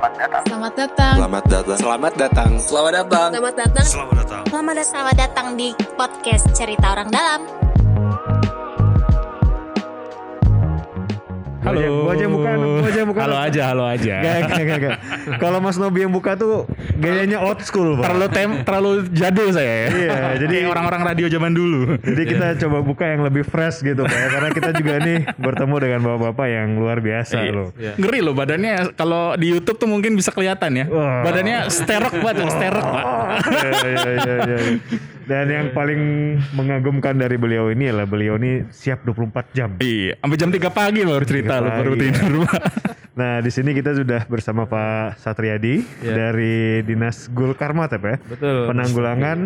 Selamat datang. Selamat datang. Selamat datang. Selamat datang. Selamat datang. Selamat datang. Selamat datang. Selamat datang. Selamat datang di podcast Cerita Orang Dalam. Halo. Gua aja yang buka, gua aja yang buka. Halo aja, halo aja. Gak, gak, gak, gak. Kalau Mas Nobi yang buka tuh gayanya old school, Pak. Terlalu tem, terlalu jadul saya ya. Iya, jadi orang-orang radio zaman dulu. Jadi kita coba buka yang lebih fresh gitu Pak ya. Karena kita juga nih bertemu dengan bapak-bapak yang luar biasa Iya. loh. Ngeri loh badannya kalau di YouTube tuh mungkin bisa kelihatan ya. Badannya sterok banget, sterok, Pak. Iya, iya, iya, iya. Dan yang paling mengagumkan dari beliau ini adalah beliau ini siap 24 jam. Iya, sampai jam 3 pagi baru cerita 3 lo baru tidur, Pak. Nah di sini kita sudah bersama Pak Satriadi Iya. dari Dinas Gul Karmat ya Pak ya? Betul. Penanggulangan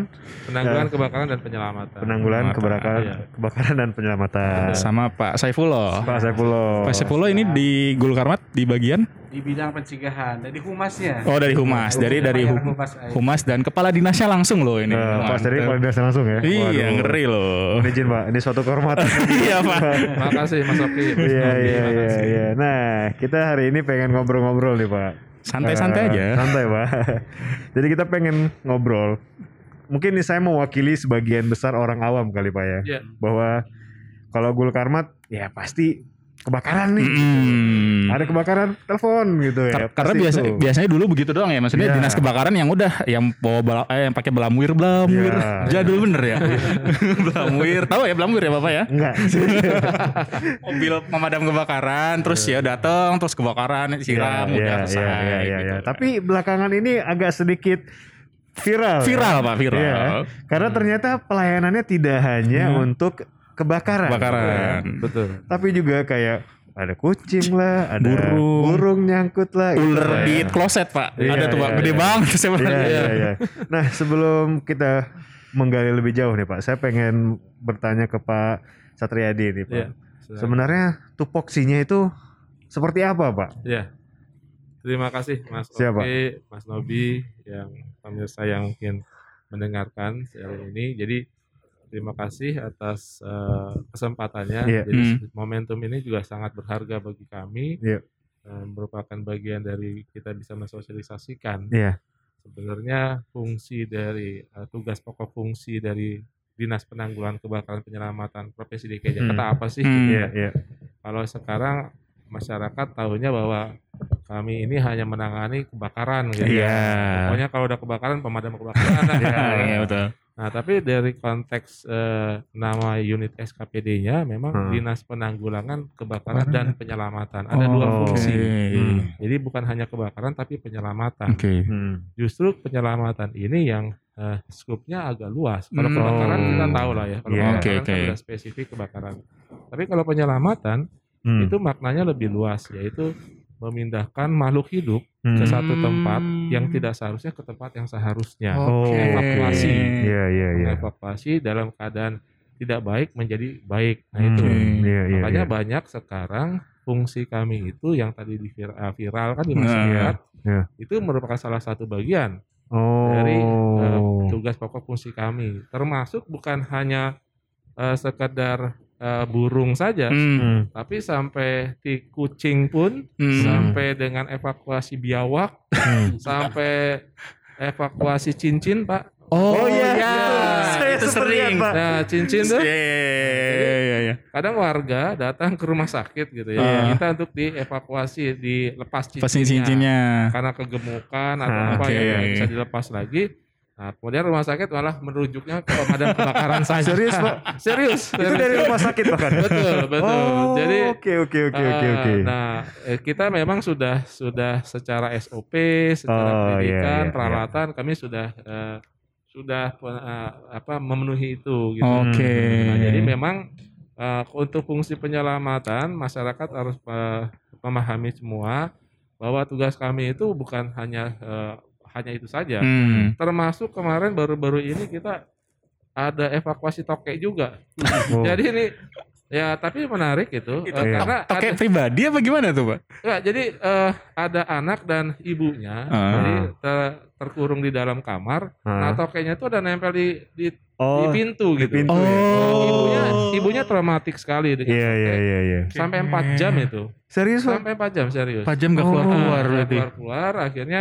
Penanggulangan eh, kebakaran dan penyelamatan. penanggulangan kebakaran, Iya. kebakaran dan penyelamatan. Sama Pak Saifullah. Pak Saifullah. Pak Saifullah ini di Gulkarmat di bagian di bidang pencegahan dari humasnya. Oh dari humas, dari dari hu- Humas humas dan kepala dinasnya langsung loh ini. Nah, Pak Seri Mantep. Pak Dinas langsung ya. Iya Waduh. ngeri loh. Mohon izin Pak, ini suatu kehormatan. Iya Pak. Makasih Mas Oki. Iya iya iya iya. Nah, kita hari ini pengen ngobrol-ngobrol nih, Pak. Santai-santai Eh, aja. Santai, Pak. Jadi kita pengen ngobrol. Mungkin nih saya mewakili sebagian besar orang awam kali, Pak ya. Iya. Bahwa kalau Gul Karmat ya pasti kebakaran nih. Mm. Ada kebakaran, telepon gitu ya. Kar- karena biasa itu. biasanya dulu begitu doang ya maksudnya Iya. dinas kebakaran yang udah yang bawa bala- eh, yang pakai belamwir belamwir Iya. jadul bener ya belamwir tahu ya belamwir ya bapak ya Enggak. mobil pemadam kebakaran terus ya datang terus kebakaran siram Iya, udah iya, selesai iya, iya, gitu. iya. Tapi belakangan ini agak sedikit viral. ya. viral pak viral Iya, karena ternyata pelayanannya tidak hanya Hmm. untuk kebakaran. kebakaran Betul. Tapi juga kayak ada kucing lah, ada Burung. burung, nyangkut lah. gitu ular lah di ya. kloset pak Iya, ada tuh pak iya, gede iya. banget saya Iya, iya, iya. Nah, sebelum kita menggali lebih jauh nih Pak, saya pengen bertanya ke Pak Satriadi nih Pak. Iya. Sebenarnya tupoksinya itu seperti apa Pak? Iya. Terima kasih Mas Siapa? Oki, Mas Nobi yang pemirsa yang mungkin mendengarkan siaran ini. Jadi terima kasih atas eh, kesempatannya. Iya. Jadi Hmm. momentum ini juga sangat berharga bagi kami. Iya. Eh, merupakan bagian dari kita bisa mensosialisasikan Iya. sebenarnya fungsi dari eh, tugas pokok fungsi dari Dinas Penanggulangan Kebakaran Penyelamatan Provinsi DKI Jakarta apa sih? Hmm. Iya, iya. Kalau sekarang masyarakat tahunya bahwa kami ini hanya menangani kebakaran gitu. Iya. Pokoknya kalau udah kebakaran pemadam kebakaran. Iya, iya betul Nah, tapi dari konteks eh, nama unit SKPD-nya memang Hmm. Dinas Penanggulangan Kebakaran dan Penyelamatan. Ada dua Oh, fungsi. oke. Hmm. Jadi bukan hanya kebakaran tapi penyelamatan. oke Hmm. Justru penyelamatan ini yang eh, skupnya agak luas. Kalau Hmm. kebakaran Oh. kita tahu lah ya. Kalau Iya. kebakaran Oke, kan oke. udah spesifik kebakaran. Tapi kalau penyelamatan Hmm. itu maknanya lebih luas yaitu memindahkan makhluk hidup Hmm. ke satu tempat Hmm. yang tidak seharusnya ke tempat yang seharusnya. Oh. Evakuasi. Iya, iya, iya. Evakuasi dalam keadaan tidak baik menjadi baik. Nah itu. Hmm. Iya, iya, Makanya iya. banyak sekarang fungsi kami itu yang tadi di vir- eh, viral kan di Nah, masyarakat iya. itu merupakan salah satu bagian Oh. dari eh, tugas pokok fungsi kami. Termasuk bukan hanya eh, sekedar eh, burung saja, Hmm. Hmm. tapi sampai di kucing pun Hmm. sampai dengan evakuasi biawak, Hmm. sampai evakuasi cincin, Pak. Oh, iya. iya. Saya itu sering. Pak. Nah, cincin tuh Iya, iya, iya, iya. kadang warga datang ke rumah sakit gitu ya. Iya. Kita untuk dievakuasi, dilepas cincinnya. Pasti cincinnya. Karena kegemukan atau Ah, apa oke. ya bisa dilepas lagi. Nah, kemudian rumah sakit malah merujuknya ke pemadam kebakaran saja. Serius, Pak? Serius. Itu dari rumah sakit bahkan. Betul, betul. Oh, Jadi oke oke oke oke eh, oke. Nah, eh, kita memang sudah sudah secara SOP, secara Oh, iya, pendidikan, iya, peralatan kami sudah eh, sudah eh, apa memenuhi itu gitu. Oke. Nah, jadi memang eh, untuk fungsi penyelamatan masyarakat harus eh, memahami semua bahwa tugas kami itu bukan hanya eh, hanya itu saja. Hmm. Termasuk kemarin baru-baru ini kita ada evakuasi tokek juga. Oh. Jadi ini Ya, tapi menarik itu, Itu eh, iya. karena Pakai ada, pribadi apa gimana tuh, Pak? ya, jadi eh, ada anak dan ibunya, jadi ter- terkurung di dalam kamar. Nah, Ah. tokenya itu ada nempel di di, di Oh, pintu di gitu. pintu ya. Ibunya ibunya traumatik sekali dengan Iya iya sampai, iya iya. sampai 4 jam itu. Serius? Sampai 4 jam serius. 4 jam gak Oh. keluar-keluar Nah, berarti. keluar-keluar akhirnya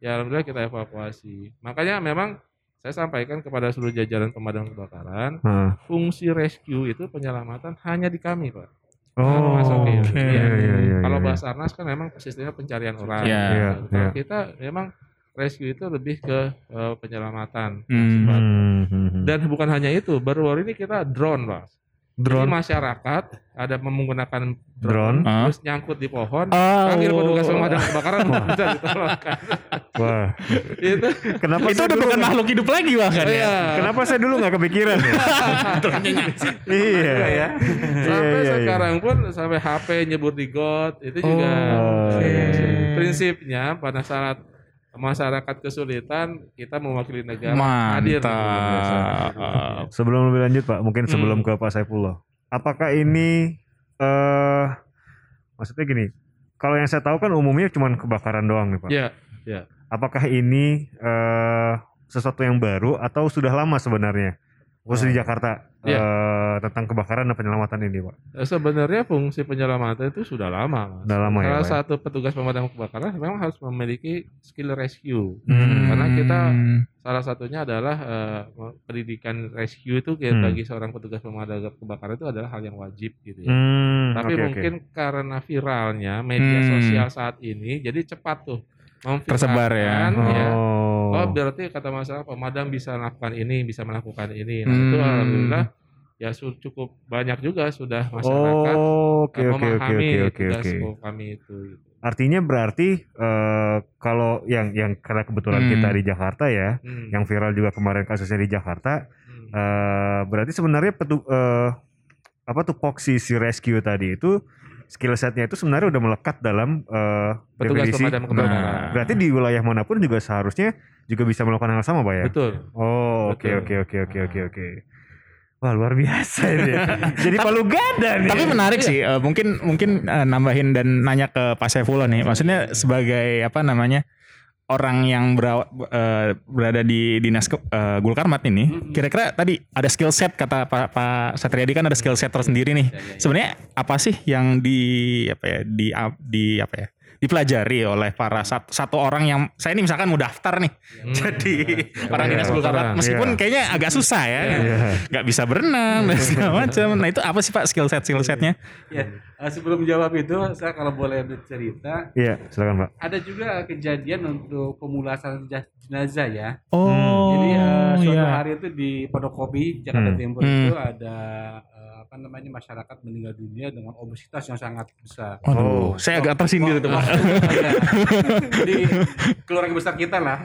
ya alhamdulillah kita evakuasi. Makanya memang saya sampaikan kepada seluruh jajaran pemadam kebakaran, Hah. fungsi rescue itu penyelamatan hanya di kami, Pak. Oh, iya. Iya, iya, iya, Kalau iya. Basarnas kan memang sistemnya pencarian orang. Iya, iya, Kalau iya. kita memang rescue itu lebih ke eh, penyelamatan. Hmm. Pak. Hmm, hmm, hmm. Dan bukan hanya itu, baru-baru ini kita drone, Pak. Jadi drone masyarakat ada menggunakan drone. Ah. terus nyangkut di pohon, Oh. panggil petugas pemadam kebakaran bisa ditolongkan. Wah, itu kenapa Itu saya udah dulu bukan makhluk hidup lagi bahkan ya. Iya. Kenapa saya dulu nggak kepikiran ya? iya. ya. Sampai iya, iya. sekarang pun sampai HP nyebur di got itu juga Oh, eh, iya. prinsipnya pada saat masyarakat kesulitan kita mewakili negara hadir. Mantap. Sebelum lebih lanjut Pak, mungkin sebelum Hmm. ke Pak Saifullah. Apakah ini eh maksudnya gini, kalau yang saya tahu kan umumnya cuma kebakaran doang nih Pak. Ya, Apakah ini eh sesuatu yang baru atau sudah lama sebenarnya? Khusus di Jakarta Iya. eh, tentang kebakaran dan penyelamatan ini Pak. eh, sebenarnya fungsi penyelamatan itu sudah lama. Mas. Sudah lama ya, Salah Pak, ya? satu petugas pemadam kebakaran memang harus memiliki skill rescue. Hmm. Karena kita salah satunya adalah eh, pendidikan rescue itu kayak Hmm. bagi seorang petugas pemadam kebakaran itu adalah hal yang wajib gitu ya. Hmm, Tapi oke. mungkin karena viralnya media Hmm. sosial saat ini jadi cepat tuh Tersebar ya. ya. Oh. Oh berarti kata masalah pemadam bisa melakukan ini, bisa melakukan ini. Nah itu Hmm. alhamdulillah ya cukup banyak juga sudah masyarakat Oh, oke oke oke memahami oke oke tugas oke. kami itu. gitu. Artinya berarti eh, kalau yang yang karena kebetulan Hmm. kita di Jakarta ya, Hmm. yang viral juga kemarin kasusnya di Jakarta, Hmm. eh, berarti sebenarnya petu, eh, apa tuh poksi si rescue tadi itu skill setnya itu sebenarnya udah melekat dalam Petugas definisi. pemadam kebakaran. Nah. Berarti di wilayah mana pun juga seharusnya juga bisa melakukan hal sama, Pak ya? Betul. Oh, oke oke oke oke oke oke. Wah, luar biasa ini. Jadi palu gada nih. Tapi menarik sih, eh, mungkin mungkin eh, nambahin dan nanya ke Pak Saifullah nih. Maksudnya sebagai apa namanya orang yang berawa- eh, berada di dinas ke, eh, Gulkarmat ini, kira-kira tadi ada skill set kata Pak Pak Satriadi kan ada skill set tersendiri nih. Sebenarnya apa sih yang di apa ya di di apa ya dipelajari oleh para satu, satu orang yang saya ini misalkan mau daftar nih Hmm. jadi orang Iya, dinas Gulkarmat kebakaran. meskipun Iya. kayaknya agak susah ya nggak bisa berenang dan segala macam. Nah itu apa sih Pak skill set skill setnya? Ya, eh, sebelum jawab itu, saya kalau boleh bercerita, Iya, silakan, Pak. ada juga kejadian untuk pemulasaran jas- jenazah ya. Oh, Jadi eh, suatu iya. hari itu di Pondok Kopi, Jakarta Hmm. Timur Hmm. itu ada eh, apa namanya masyarakat meninggal dunia dengan obesitas yang sangat besar. Oh. Aduh, saya agak tersindir Pak. Iya. Jadi keluarga besar kita lah.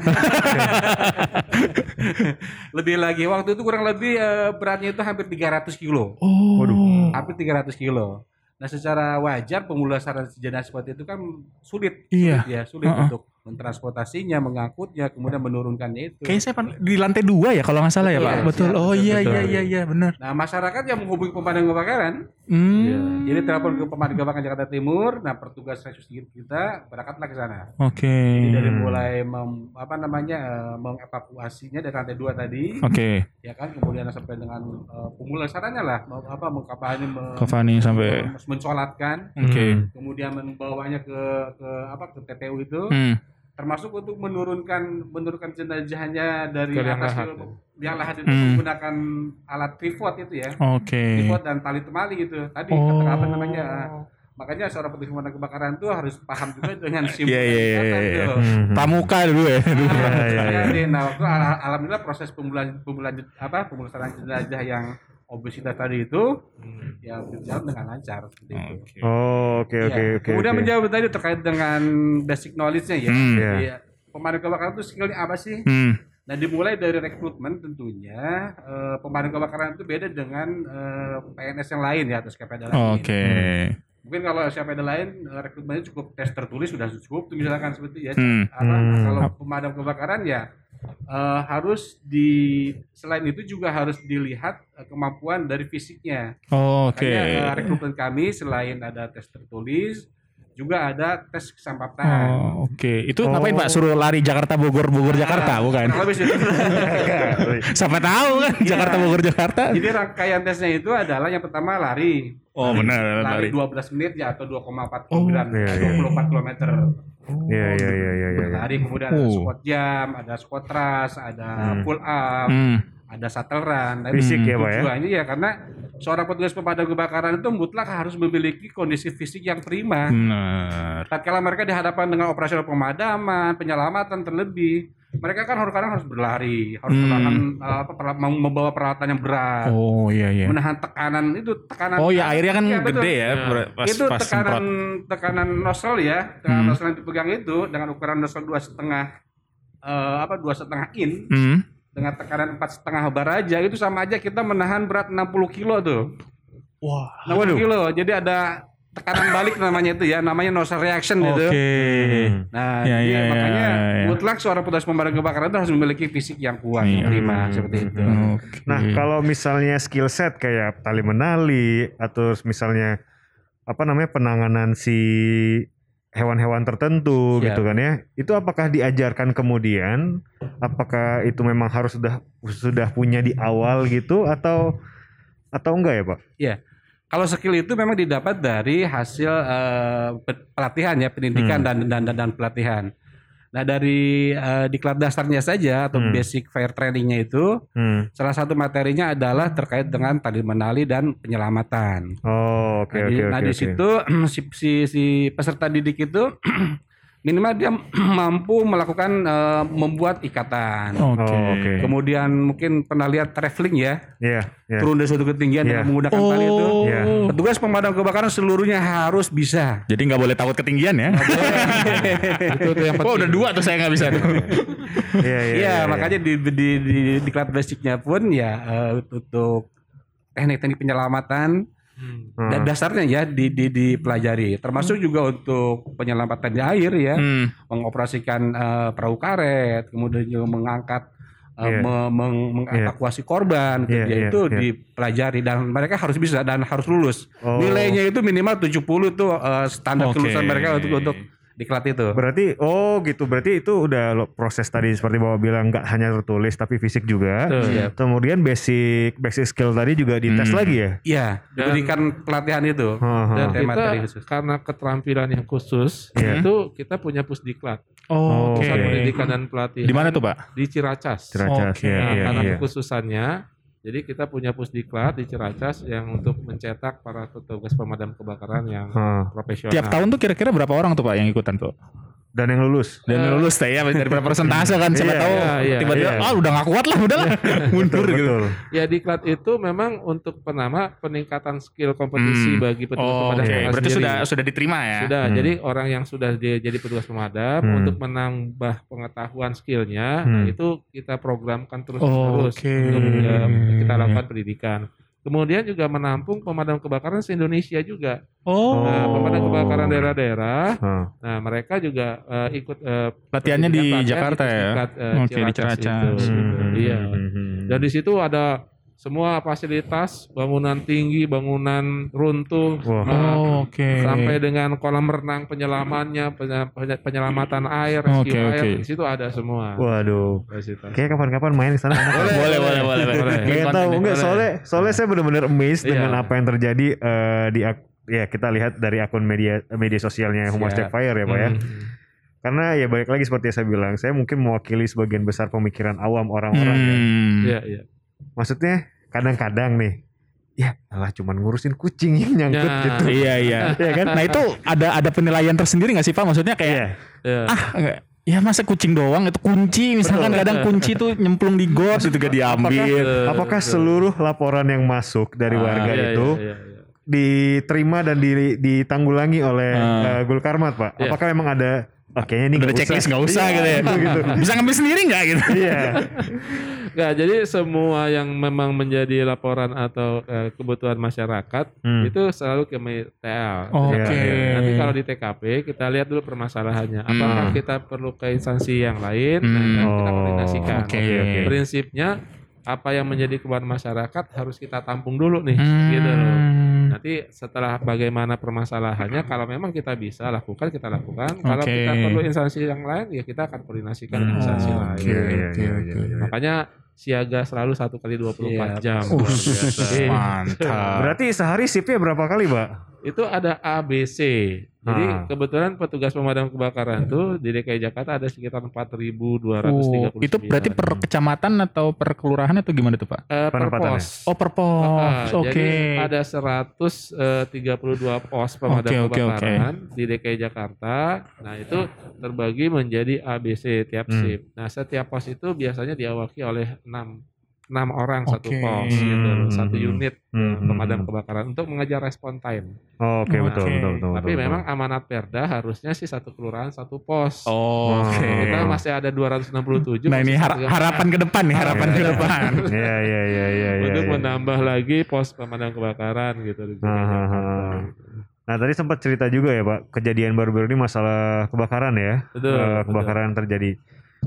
lebih lagi waktu itu kurang lebih eh, beratnya itu hampir 300 kilo. Oh, Waduh. Hampir 300 kilo. Nah, secara wajar pemulasaran jenazah seperti itu kan sulit, Iya. sulit ya, sulit Heeh. untuk mentransportasinya, mengangkutnya, kemudian menurunkannya itu. Kayaknya saya pan- di lantai dua ya kalau nggak salah ya Betul, Pak. ya. Betul. Iya, Oh betul, iya betul. iya iya iya benar. Nah, masyarakat yang menghubungi pemadam kebakaran, Hmm. jadi telepon ke pemadam kebakaran Jakarta Timur, nah petugas rescue kita berangkatlah ke sana. Oke. Jadi dari mulai mem- apa namanya eh, mengevakuasinya dari lantai dua tadi, Oke. ya kan, kemudian sampai dengan eh, pemulasarannya lah, apa mengkapani, Fani sampai. mensolatkan, Oke. Hmm. kemudian membawanya ke ke apa ke TPU itu, Hmm. Termasuk untuk menurunkan menurunkan jenazahnya dari liang atas lahat. ke liang lahat itu Hmm. menggunakan alat pivot itu ya. Oke. pivot dan tali temali gitu. Tadi Oh. kata apa namanya? Makanya seorang petugas pemadam kebakaran tuh harus paham juga dengan simbol Iya, iya, iya, kesehatan iya. tuh. Hmm. Pramuka dulu ya. dulu. Iya, iya, iya. Jadi, Nah, waktu al- alhamdulillah proses pemulaan pemulaan apa pemulasaran jenazah yang obesitas tadi itu Hmm. ya berjalan dengan lancar seperti itu. Oke. Oh, oke Ya, oke oke. Kemudian oke. menjawab tadi terkait dengan basic knowledge-nya ya. Hmm. Iya. Jadi, pemadam kebakaran itu skillnya apa sih? Hmm. Nah dimulai dari rekrutmen tentunya eh, pemadam kebakaran itu beda dengan eh, PNS yang lain ya atau SKPD lain. Oke. Mungkin kalau SKPD lain eh, rekrutmennya cukup tes tertulis sudah cukup misalkan seperti ya. Hmm. Apa, Hmm. Kalau pemadam kebakaran ya eh, harus di selain itu juga harus dilihat eh, kemampuan dari fisiknya. Oke. Makanya eh, rekrutmen kami selain ada tes tertulis juga ada tes kesempatan. Oh, oke. Itu ngapain Pak? Suruh lari Jakarta Bogor Bogor Jakarta bukan? Lebih. Siapa tahu kan Jakarta Bogor Jakarta. Jadi rangkaian tesnya itu adalah yang pertama lari. Oh, benar, lari, lari. 12 menit ya atau 2,4 Oh, km, iya, iya. 24 km. Iya iya iya iya iya. Lari kemudian ada Oh. squat jam, ada squat thrust, ada Hmm. pull up, Hmm. ada shuttle run. Nah, Fisik ya, Pak, ya? Tujuannya ya karena seorang petugas pemadam kebakaran itu mutlak harus memiliki kondisi fisik yang prima. Benar. Tatkala mereka dihadapkan dengan operasional pemadaman, penyelamatan terlebih, mereka kan harus kadang harus berlari, harus Hmm. eh, apa, perla- mem- membawa peralatan yang berat, Oh iya iya. menahan tekanan itu tekanan. Oh ya airnya kan Iya, betul. gede ya Ya. ber- pas itu pas tekanan semprot. tekanan nozzle ya, tekanan Hmm. nozzle yang dipegang itu dengan ukuran nozzle dua setengah eh, apa dua setengah in Hmm. dengan tekanan empat setengah bar aja itu sama aja kita menahan berat 60 kilo tuh. Wah. 60 kilo. Jadi ada tekanan balik namanya itu ya, namanya nozzle reaction Oke. itu. Hmm. Nah, Ya, jadi ya, ya, makanya ya, ya. mutlak seorang petugas pemadam kebakaran itu harus memiliki fisik yang kuat, Iya. yang prima seperti itu. Oke. Nah, kalau misalnya skill set kayak tali menali atau misalnya apa namanya penanganan si hewan-hewan tertentu Siap. gitu kan ya. Itu apakah diajarkan kemudian? Apakah itu memang harus sudah sudah punya di awal gitu atau atau enggak ya, Pak? Kalau skill itu memang didapat dari hasil pe- pelatihan ya, pendidikan Hmm. dan, dan dan dan pelatihan. Nah dari eh, diklat dasarnya saja atau Hmm. basic fire trainingnya itu, Hmm. salah satu materinya adalah terkait dengan tali menali dan penyelamatan. Oh, oke nah, oke di, oke. nah, di oke. situ si, si, si peserta didik itu minimal dia mampu melakukan eh, membuat ikatan. Oke. Oh, oke. Kemudian mungkin pernah lihat traveling ya, Iya, iya. turun dari suatu ketinggian Iya. dengan menggunakan tali itu. Oh. Iya. Petugas pemadam kebakaran seluruhnya harus bisa. Jadi nggak boleh takut ketinggian ya? itu tuh yang penting. Oh udah dua tuh saya nggak bisa tuh. Iya, iya. Iya, iya, makanya di di di, di kelas basicnya pun ya eh, untuk teknik-teknik penyelamatan Hmm. Hmm. dan dasarnya ya di, di dipelajari. Termasuk juga untuk penyelamatan di air ya, Hmm. mengoperasikan eh, perahu karet, kemudian juga mengangkat eh, Iya. me- meng- mengevakuasi korban gitu Iya, ya, iya, itu iya. dipelajari dan mereka harus bisa dan harus lulus. Oh. Nilainya itu minimal 70 tuh eh, standar Oke. kelulusan mereka untuk untuk diklat itu. Berarti oh gitu. Berarti itu udah lo- proses tadi seperti Bapak bilang nggak hanya tertulis tapi fisik juga. Betul. Iya. Kemudian basic basic skill tadi juga dites Hmm. lagi ya. Iya, diberikan pelatihan itu. Heeh. Dan kita materi khusus. karena keterampilan yang khusus Iya. itu kita punya pusdiklat Oh, Oke. pusat pendidikan dan pelatihan Di mana tuh pak? di Ciracas. Ciracas Oke. ya, Nah, iya, karena iya. kekhususannya jadi kita punya pusdiklat di Ciracas yang untuk mencetak para petugas pemadam kebakaran yang Heeh. profesional. Tiap tahun tuh kira-kira berapa orang tuh pak yang ikutan tuh? Dan yang lulus. Dan lulus teh ya dari persentase kan siapa Iya, tahu iya, iya, tiba-tiba iya. ah udah gak kuat lah udahlah mundur Betul, gitu. betul. Ya diklat itu memang untuk penama peningkatan skill kompetisi Hmm. bagi petugas Oh, pemadam kebakaran Berarti sendiri. sudah sudah diterima ya? Sudah, Hmm. jadi orang yang sudah di- jadi petugas pemadam Hmm. untuk menambah pengetahuan skillnya, nah itu kita programkan terus Oh, terus oke. untuk ya, kita lakukan pendidikan. Kemudian juga menampung pemadam kebakaran se Indonesia juga. Oh. Nah, pemadam kebakaran daerah-daerah, Heeh. nah mereka juga eh, ikut eh, Latihannya di Jakarta ya? Eh, Oke, di Ciracas. itu. Hmm, Iya. hmm, hmm. Dan di situ ada semua fasilitas, bangunan tinggi, bangunan runtuh, Wah. nah, Oh, oke. sampai dengan kolam renang penyelamannya, penye- penye- penyelamatan air, Oke, rescue air, oke. di situ ada semua. Waduh. fasilitas. Kayak kapan-kapan main ke sana. boleh, boleh, boleh, boleh. Boleh. Tahu enggak soalnya soalnya saya benar-benar amazed Iya. dengan apa yang terjadi eh, di ak- ya kita lihat dari akun media media sosialnya Humas Siap. Jack Fire ya Pak ya. Hmm. Karena ya balik lagi seperti yang saya bilang, saya mungkin mewakili sebagian besar pemikiran awam orang-orang ya. Hmm. Iya, iya. Maksudnya kadang-kadang nih ya alah cuman ngurusin kucing yang nyangkut Ya, gitu. Iya, iya. Iya kan? Nah itu ada ada penilaian tersendiri nggak sih Pak? Maksudnya kayak Iya. Iya. ah enggak. Ya masa kucing doang itu kunci misalkan kadang kunci tuh nyemplung di got itu gak diambil. Apakah seluruh laporan yang masuk dari Ah, warga Iya, itu iya, iya, iya. diterima dan di- ditanggulangi oleh Ah. eh, Gul Karmat, Pak? Iya. Apakah memang ada kayaknya ini Udah nggak checklist nggak usah Iya, gitu ya. gitu. Bisa ngambil sendiri nggak gitu? Iya. Nggak, jadi semua yang memang menjadi laporan atau eh, kebutuhan masyarakat Hmm. itu selalu ke TL. Oke. Iya. Nanti kalau di TKP kita lihat dulu permasalahannya. Apakah Hmm. kita perlu ke instansi yang lain? Nah, Hmm. kan kita Oh, koordinasikan. oke. Prinsipnya apa yang menjadi kebutuhan masyarakat harus kita tampung dulu nih, Hmm. gitu loh. Nanti setelah bagaimana permasalahannya, kalau memang kita bisa lakukan kita lakukan. Kalau Oke. kita perlu instansi yang lain, ya kita akan koordinasikan Hmm. instansi Oh, lain. oke, oke, oke. iya, iya. Makanya siaga selalu satu kali 24 jam. Uh, mantap. Berarti sehari shiftnya berapa kali, Pak? itu ada ABC. Jadi Ah. kebetulan petugas pemadam kebakaran tuh di DKI Jakarta ada sekitar 4.239. Oh, itu berarti per kecamatan atau per kelurahan atau gimana tuh Pak? Eh, per penempatannya? pos. Oh per pos, Ah, oke. Jadi ada 132 pos pemadam oke. kebakaran di DKI Jakarta. Nah, itu terbagi menjadi ABC tiap Hmm. shift. Nah, setiap pos itu biasanya diawaki oleh 6 enam orang satu Oke. pos gitu loh, satu Hmm. unit Hmm. pemadam kebakaran untuk mengejar respon time. Oh, Oke, Oke. betul, betul, betul. Tapi betul, memang amanat Perda harusnya sih satu kelurahan satu pos. Oh, Oke. Oh. Kita masih ada 267. Nah ini har- satu- harapan ke depan nih, harapan Iya. ke depan. betul. Iya, iya, iya, iya, iya. untuk iya. menambah lagi pos pemadam kebakaran gitu di Ah, ah, ah. Nah tadi sempat cerita juga ya Pak, kejadian baru-baru ini masalah kebakaran ya, Betul, betul. kebakaran terjadi.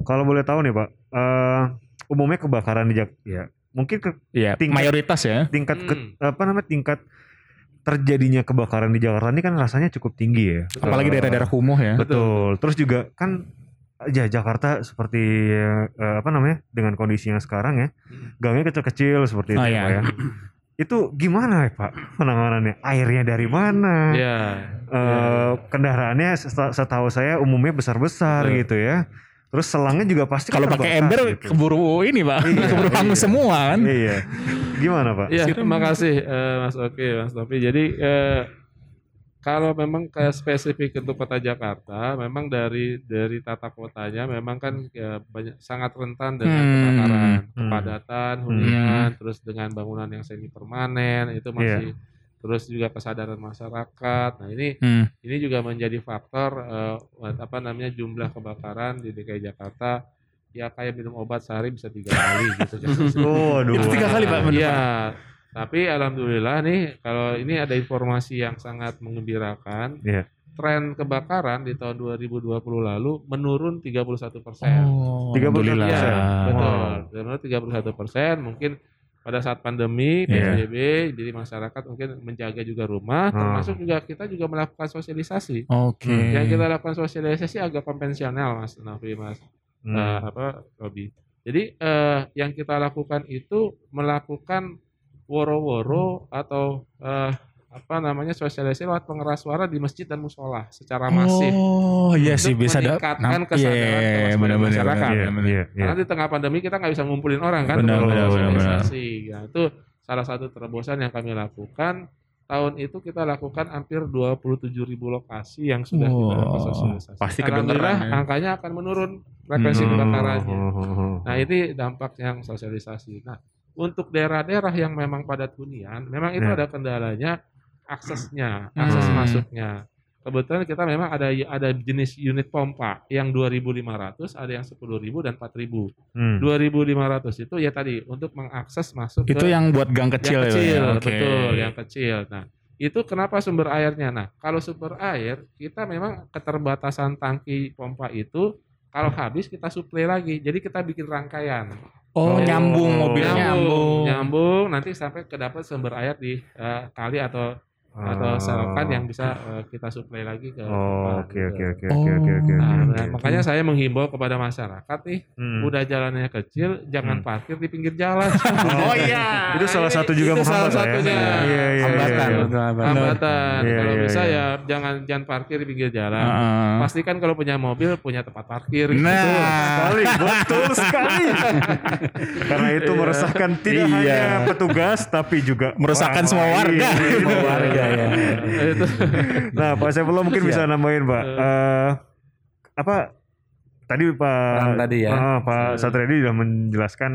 Kalau boleh tahu nih Pak, eh, umumnya kebakaran di Jak, ya mungkin ke Iya, Tingkat- mayoritas ya. tingkat ke- Hmm. apa namanya tingkat terjadinya kebakaran di Jakarta ini kan rasanya cukup tinggi ya. Apalagi daerah-daerah kumuh ya. Betul. Terus juga kan ya Jakarta seperti eh, apa namanya dengan kondisi yang sekarang ya, Hmm. gangnya kecil-kecil seperti itu Oh, ya, iya. Pak ya. Itu gimana ya Pak penanganannya? Airnya dari mana? Iya. Eh, kendaraannya seta- setahu saya umumnya besar-besar Betul. gitu ya. Terus selangnya juga pasti Kalau pakai ember gitu. keburu ini pak, Iya, keburu hangus iya. semua kan. Iya. Gimana Pak? Iya, terima kasih eh, Mas Oki, Mas Topi. Jadi eh, kalau memang kayak spesifik untuk kota Jakarta, memang dari dari tata kotanya memang kan ya, banyak sangat rentan dengan Hmm. kebakaran, Hmm. kepadatan, hunian, terus dengan bangunan yang semi permanen itu masih terus juga kesadaran masyarakat. Nah ini Hmm. ini juga menjadi faktor eh, apa namanya jumlah kebakaran di DKI Jakarta ya kayak minum obat sehari bisa tiga kali gitu. Oh, aduh. Itu tiga kali, Pak, Iya. Tapi alhamdulillah nih kalau ini ada informasi yang sangat mengembirakan. Iya. Tren kebakaran di tahun 2020 lalu menurun 31 persen. Oh, 31%. alhamdulillah. Iya, betul. Wow. Menurun 31 persen. Mungkin pada saat pandemi Iya. PSBB, jadi masyarakat mungkin menjaga juga rumah, Hmm. termasuk juga kita juga melakukan sosialisasi. Oke. Yang kita lakukan sosialisasi agak konvensional, Mas Nafi, Mas Hmm. eh, apa Robi. Jadi eh, yang kita lakukan itu melakukan woro-woro atau eh, apa namanya sosialisasi lewat pengeras suara di masjid dan musola secara masif. Oh iya sih bisa meningkatkan Nah, kesadaran iya, kewaspadaan benar-benar, masyarakat. Iya, benar-benar. iya, iya. Karena di tengah pandemi kita nggak bisa ngumpulin orang kan benar, benar, sosialisasi. Ya, itu salah satu terobosan yang kami lakukan. Tahun itu kita lakukan hampir 27 ribu lokasi yang sudah kita Wow, lakukan sosialisasi. pasti Alhamdulillah ya. angkanya akan menurun frekuensi Hmm. kebakarannya. Oh, oh, oh. Nah ini dampak yang sosialisasi. Nah untuk daerah-daerah yang memang padat hunian, memang itu Ya. ada kendalanya aksesnya, akses Hmm. masuknya. Kebetulan kita memang ada ada jenis unit pompa yang 2.500, ada yang 10.000 dan 4.000. Hmm. 2.500 itu ya tadi untuk mengakses masuk Itu ke yang buat gang kecil, yang itu kecil, ya? Betul, yang kecil. Nah, itu kenapa sumber airnya? Nah, kalau sumber air kita memang keterbatasan tangki pompa itu kalau habis kita suplai lagi. Jadi kita bikin rangkaian. Oh, Oh, nyambung mobilnya nyambung. nyambung, nanti sampai ke dapat sumber air di eh, kali atau atau selokan yang bisa eh, kita suplai lagi ke Oh, oke oke oke oke oke oke. Nah, oke. nah, makanya saya menghimbau kepada masyarakat nih, Hmm. udah jalannya kecil, jangan Hmm. parkir di pinggir jalan. Oh, iya. Itu salah satu juga itu salah lah ya. satunya. Iya, iya, Hambatan. iya. hambatan. Iya, kalau iya, bisa iya. ya jangan jangan parkir di pinggir jalan. Heeh. Pastikan kalau punya mobil punya tempat parkir. Nah. gitu. sekali, betul sekali. Karena itu meresahkan tidak hanya petugas tapi juga Meresahkan semua warga. Semua warga ya. itu. Nah, Pak Saifullah mungkin Iya. bisa nambahin, Pak. Eh, apa tadi Pak tadi ya. Ah, Pak Satriadi sudah menjelaskan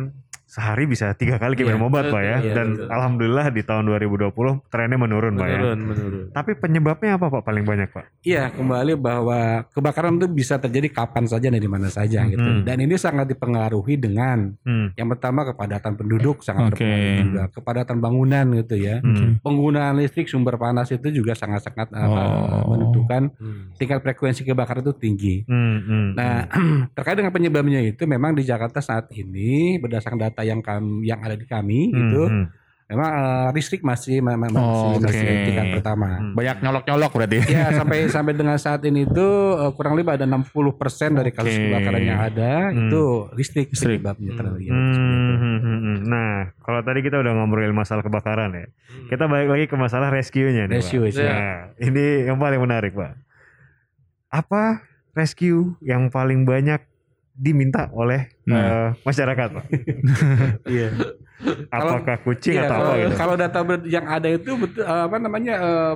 sehari bisa tiga kali Iya, minum obat pak ya. betul, Dan betul. alhamdulillah di tahun 2020 trennya menurun pak ya. menurun menurun Tapi penyebabnya apa pak paling banyak pak? Iya, kembali bahwa kebakaran itu bisa terjadi kapan saja dan di mana saja gitu. Hmm. Dan ini sangat dipengaruhi dengan Hmm. yang pertama kepadatan penduduk sangat Oke. berpengaruh juga, kepadatan bangunan gitu ya. Hmm. Penggunaan listrik sumber panas itu juga sangat-sangat uh, Oh. menentukan Hmm. tingkat frekuensi kebakaran itu tinggi. Hmm, hmm, Nah, terkait dengan penyebabnya itu memang di Jakarta saat ini berdasarkan data yang kami yang ada di kami hmm, itu hmm. memang eh, listrik masih ma- ma- Oh, masih, masih oke. tingkat pertama. Hmm. Banyak nyolok-nyolok berarti. Ya sampai sampai dengan saat ini itu eh, kurang lebih ada 60% dari kasus kebakaran yang ada Hmm. itu listrik, penyebabnya. Hmm, hmm, hmm, hmm. Nah, kalau tadi kita udah ngobrolin masalah kebakaran ya, Hmm. kita balik lagi ke masalah rescue-nya nih. Rescue, Pak. ya. Nah, ini yang paling menarik, Pak. Apa rescue yang paling banyak diminta oleh Nah. eh, masyarakat? Iya. Apakah kucing Iya, atau kalau, apa gitu? kalau data yang ada itu betul eh, apa namanya eh,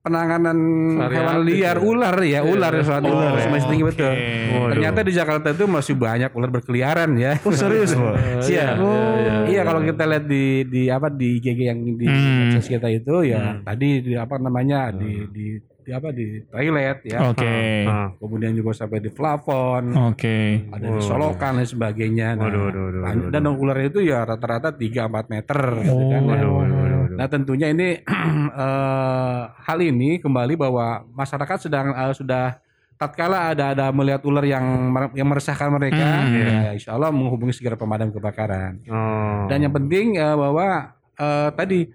penanganan Variatif hewan liar ya. ular ya, ular ya soal ular ya. masih tinggi betul. Waduh. Ternyata di Jakarta itu masih banyak ular berkeliaran ya. Oh serius, Pak? Iya. Oh. Iya kalau kita lihat di di apa di GG yang di Hmm. kita itu ya Hmm. tadi di apa namanya di di di apa di toilet ya. Oke. Ah. Kemudian juga sampai di plafon, Oke. ada di solokan dan sebagainya. Nah, Waduh, waduh, waduh, waduh. dan ular itu ya rata-rata 3 4 meter gitu kan. ya. Waduh, waduh, waduh, waduh. Nah tentunya ini eh, hal ini kembali bahwa masyarakat sedang eh, sudah tatkala ada ada melihat ular yang mer- yang meresahkan mereka, Hmm. ya insya Allah menghubungi segera pemadam kebakaran. Oh. Dan yang penting eh, bahwa eh, tadi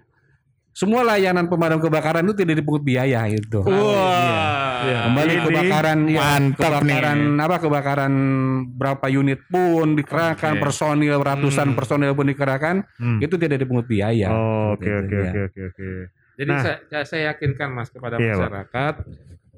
semua layanan pemadam kebakaran itu tidak dipungut biaya itu. Wah. Kembali Ini kebakaran ya, mantap kebakaran nih. apa kebakaran berapa unit pun dikerahkan Oke. personil ratusan Hmm. personil pun dikerahkan Hmm. itu tidak dipungut biaya. Oh, oke Gitu, oke ya. oke oke oke. Jadi Nah. saya, saya yakinkan mas kepada Iya, masyarakat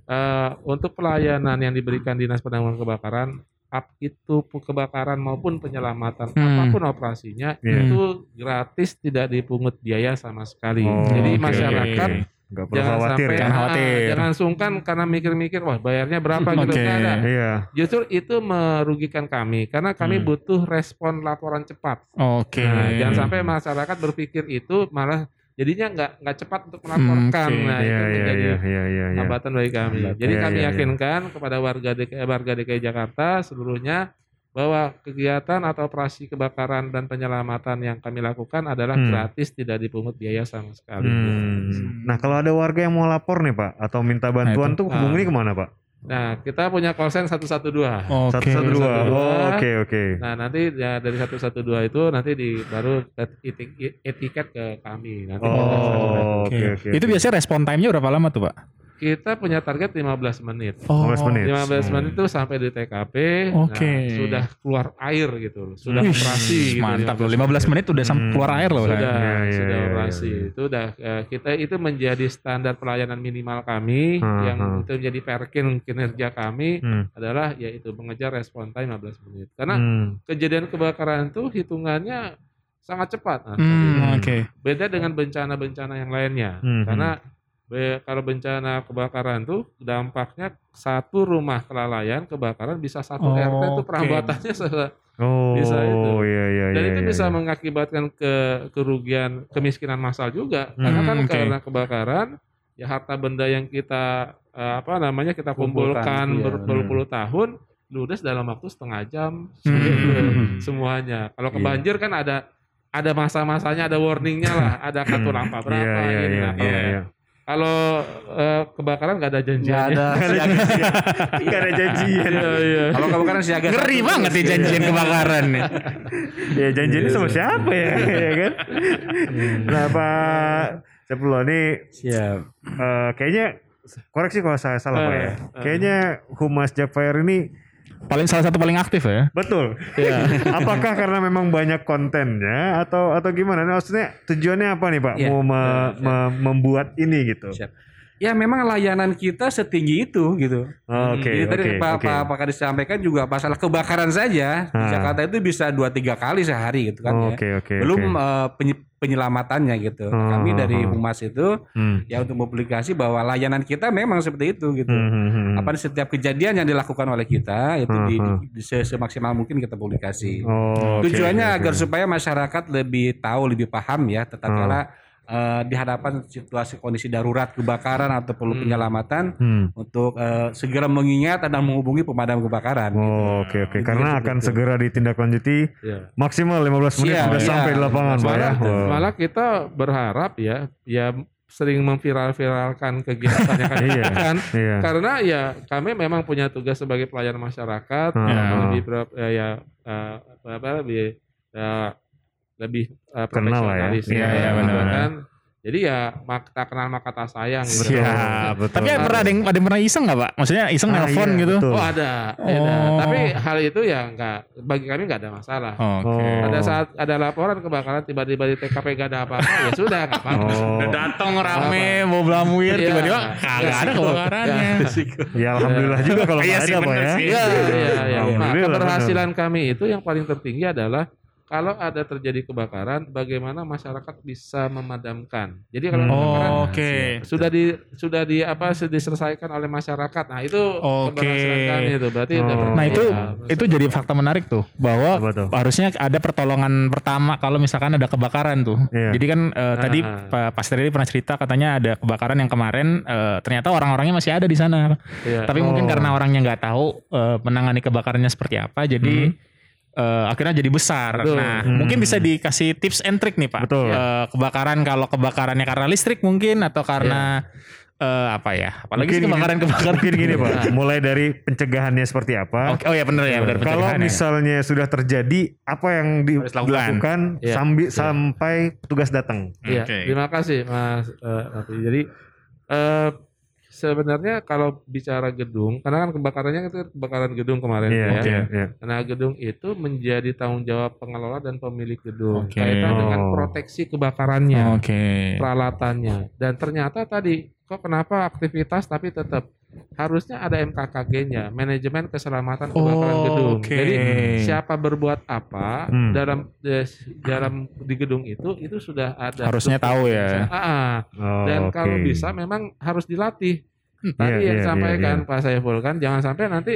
eh, untuk pelayanan yang diberikan dinas penanggulangan kebakaran, ap- itu kebakaran maupun penyelamatan Hmm. apa pun operasinya Iya. itu gratis tidak dipungut biaya sama sekali. Oh, Jadi oke, masyarakat perlu jangan khawatir sampai ya. Jangan ah, khawatir. jangan sungkan karena mikir-mikir wah bayarnya berapa gitu. Nggak ada. Iya. Justru itu merugikan kami karena kami Hmm. butuh respon laporan cepat. Oke. Nah, jangan sampai masyarakat berpikir itu malah jadinya nggak nggak cepat untuk melaporkan. oke. Nah, Iya itu iya menjadi iya iya iya. iya. hambatan bagi kami. Hambatan. Jadi Iya, kami iya, iya. yakinkan kepada warga DKI, warga DKI Jakarta seluruhnya bahwa kegiatan atau operasi kebakaran dan penyelamatan yang kami lakukan adalah Hmm. gratis, tidak dipungut biaya sama sekali. Hmm. Nah kalau ada warga yang mau lapor nih Pak atau minta bantuan itu. tuh hubungi ke mana Pak? Nah, kita punya call center 112. Oke. Satu satu dua. 112. Oh, Oke oke. Nah, nanti ya dari 112 itu nanti di baru eti- etiket ke kami. Nanti Oh Oke. oke oke. Itu biasanya respon time-nya berapa lama tuh, Pak? Kita punya target 15 menit. 15 menit. 15 Hmm. menit itu sampai di TKP, Oke. nah, sudah keluar air gitu, sudah Wih, operasi. gitu, mantap loh. 15 menit udah sam- Hmm. keluar air loh. Sudah. Iya, iya, sudah iya, operasi. iya. Itu udah eh, kita itu menjadi standar pelayanan minimal kami Hmm, yang hmm. itu menjadi perkin kinerja kami Hmm. adalah yaitu mengejar respon time 15 menit. Karena Hmm. kejadian kebakaran itu hitungannya sangat cepat. Nah, Hmm, oke. Beda dengan bencana-bencana yang lainnya. Hmm. Karena be- kalau bencana kebakaran tuh dampaknya satu rumah kelalaian kebakaran bisa satu RT itu perambatannya se- Oh Bisa itu. iya iya dan iya. itu iya, bisa iya. mengakibatkan ke kerugian kemiskinan massal juga. Karena Hmm, kan oke. karena kebakaran ya harta benda yang kita eh, apa namanya kita Kumpulkan, kumpulkan iya. ber- berpuluh tahun ludes dalam waktu setengah jam Hmm. semuanya. Kalau Iya. kebanjir kan ada ada masa-masanya, ada warningnya lah, ada kartu lampa berapa Iya iya ini. iya Nah, kalau iya. Iya. kalau eh, kebakaran nggak ada Nggak janjiannya. ada siaga. Gak ada janjian. Iya, iya. Kalau kebakaran siaga Ngeri banget nih janjian kebakaran nih. ya janjiannya sama siapa ya, ya kan? Nah Pak Ceplo nih Siap. eh, kayaknya koreksi kalau saya salah Pak ya. Eh, eh. Kayaknya Humas Japfire ini Paling salah satu paling aktif ya. betul. Iya. Apakah karena memang banyak kontennya atau atau gimana? Nah, Maksudnya tujuannya apa nih Pak? Iya. Mau me- me- membuat ini gitu? Siap. Ya memang layanan kita setinggi itu gitu. Oh, Oke, Jadi tadi oke, Pak oke. Pak- Pak Kadis sampaikan juga masalah kebakaran saja di Ah. Jakarta itu bisa dua tiga kali sehari gitu kan Oh, ya. Oke, oke. Belum oke. eh, penye- penyelamatannya gitu. Oh, Kami oh, dari oh. Humas itu Hmm. ya untuk publikasi bahwa layanan kita memang seperti itu gitu. Hmm, hmm, hmm. Apa di setiap kejadian yang dilakukan oleh kita itu di, Hmm, di- di se- semaksimal mungkin kita publikasi. Oh, Tujuannya oke. agar supaya masyarakat lebih tahu, lebih paham ya, tetapi Hmm. Eh, di hadapan situasi kondisi darurat kebakaran atau perlu Hmm. penyelamatan Hmm. untuk eh, segera mengingat dan menghubungi pemadam kebakaran. gitu. Oh, oke oke. Intinya Karena seperti akan itu. segera ditindaklanjuti Ya. maksimal 15 menit Siap, sudah iya. sampai di lapangan, Pak ya. Malah, Wow. malah kita berharap ya, ya sering memviral-viralkan kegiatannya kan, Iya. kan? Iya. Karena ya kami memang punya tugas sebagai pelayan masyarakat, Hmm. ya, lebih ya, ya eh, apa, apa, lebih ya, lebih eh, Kenal lah ya. profesionalis Iya, ya, iya, benar-benar. kan. Jadi ya mak- tak kenal maka tak sayang gitu. Siap, betul. Tapi pernah ada yang, ada yang pernah iseng nggak pak? Maksudnya iseng Ah, nelfon iya, gitu? betul. Oh ada, ada. Oh. Tapi hal itu ya enggak bagi kami enggak ada masalah. Oke. Oh. Pada saat ada laporan kebakaran tiba-tiba di TKP gak ada apa-apa ya sudah nggak apa-apa. Oh. Udah datang rame, mau belamuir, Iya. tiba-tiba kagak ada Resiko. kebakarannya. Ya alhamdulillah juga kalau Iya nggak ada, Pak ya. Iya, iya, iya. Nah, keberhasilan kami itu yang paling tertinggi adalah kalau ada terjadi kebakaran, bagaimana masyarakat bisa memadamkan. Jadi kalau Hmm. kebakaran Oh, Oke. sudah di sudah di apa sudah diselesaikan oleh masyarakat. Nah itu Oke. keberhasilan kami itu berarti. Oh. udah Nah itu Ya, itu jadi fakta menarik tuh bahwa tuh? harusnya ada pertolongan pertama kalau misalkan ada kebakaran tuh. Iya. Jadi kan eh, tadi Ah. Pak Pastor ini pernah cerita katanya ada kebakaran yang kemarin eh, ternyata orang-orangnya masih ada di sana. Iya. Tapi mungkin Oh. karena orangnya nggak tahu eh, menangani kebakarannya seperti apa, jadi eh, akhirnya jadi besar. Betul. Nah, Hmm. mungkin bisa dikasih tips and trick nih Pak. Betul. Eh, kebakaran kalau kebakarannya karena listrik mungkin atau karena eh, apa ya? Apalagi sih Mungkin gini- kebakaran-kebakaran Mungkin gini Iya. Pak, mulai dari pencegahannya seperti apa. Oke, oh ya benar ya, benar Kalau ya. misalnya sudah terjadi, apa yang dilakukan. dilakukan Iya. sambi- Iya. sampai petugas datang? Iya, Oke. terima kasih Mas eh, Raffi. Jadi eh, sebenarnya kalau bicara gedung, karena kan kebakarannya itu kebakaran gedung kemarin Iya, ya. iya, iya. Nah, gedung itu menjadi tanggung jawab pengelola dan pemilik gedung Oke. kaitan dengan Oh. proteksi kebakarannya, Oke. peralatannya. Dan ternyata tadi kok kenapa aktivitas tapi tetap harusnya ada MKKG-nya, manajemen keselamatan kebakaran Oh, gedung. oke. Jadi siapa berbuat apa Hmm. dalam eh, dalam di gedung itu itu sudah ada Harusnya tahu ya. Ah, ah. Oh, dan kalau oke. bisa memang harus dilatih. Iya, Tadi yang iya, iya, disampaikan iya. Pak Saiful kan jangan sampai nanti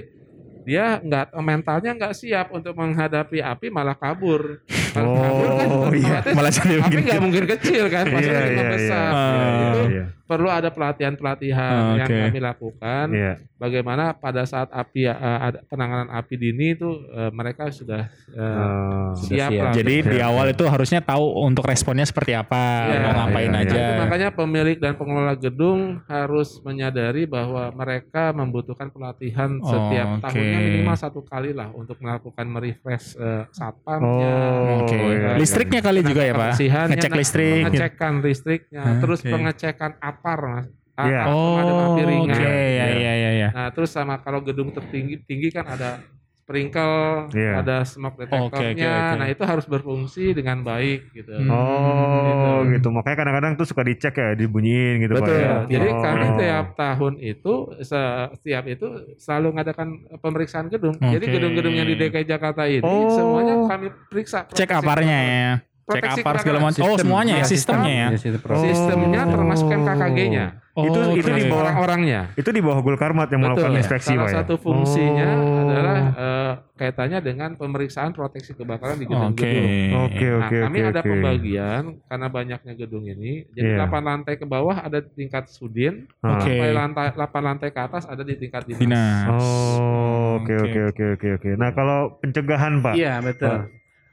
dia nggak mentalnya nggak siap untuk menghadapi api malah kabur. Kalau Oh, kabur kan iya. Malah jadi api nggak mungkin kecil kan, pasti Iya, makin iya, membesar. iya. Ya, Ah. itu Iya, perlu ada pelatihan-pelatihan Ah, yang kami lakukan. iya. Bagaimana pada saat api eh, ada penanganan api dini itu eh, mereka sudah eh, Oh. siap, siap. lah. Jadi di awal itu harusnya tahu untuk responnya seperti apa, Iya, mau ngapain iya, aja. Nah, makanya pemilik dan pengelola gedung harus menyadari bahwa mereka membutuhkan pelatihan Oh, setiap oke. tahunnya minimal satu kali lah untuk melakukan merefresh eh, satpamnya, Oh, Oke. iya. Listriknya kali juga ya, Pak. Ngecek nah, listrik. pengecekan listriknya, terus pengecekan apar mas, Ah, Iya. ah, pemadam Oh, api oke. ringan. Ya, ya, ya, ya. Nah, terus sama kalau gedung tertinggi tinggi kan ada sprinkle, Iya. ada smoke Oke, oke, detectornya. oke. Nah, itu harus berfungsi dengan baik gitu. Hmm. Oh Gitu. gitu. Makanya kadang-kadang tuh suka dicek ya, dibunyiin gitu Pak Betul. ya. Jadi Oh. kami tiap tahun itu se- setiap itu selalu mengadakan pemeriksaan gedung. Jadi Oke. gedung-gedung yang di DKI Jakarta ini Oh. semuanya kami periksa. Cek aparnya ya. Cek apar segala macam. Oh, semuanya ya Iya, sistemnya ya. Iya. Sistemnya termasuk MKKG-nya. Itu Oh, itu di oke. bawah Orang-orangnya. itu di bawah Gulkarmat yang melakukan Betul. inspeksi Salah Pak ya. satu fungsinya Oh. adalah eh, kaitannya dengan pemeriksaan proteksi kebakaran di Oke. gedung-gedung. Oke Nah, oke kami oke. ada oke. pembagian karena banyaknya gedung ini. Jadi Iya. 8 lantai ke bawah ada di tingkat sudin, Ah. Oke. sampai lantai 8 lantai ke atas ada di tingkat dinas. Dinas. Oh, oke Oke. oke oke oke oke. Nah, kalau pencegahan, Pak. Iya betul.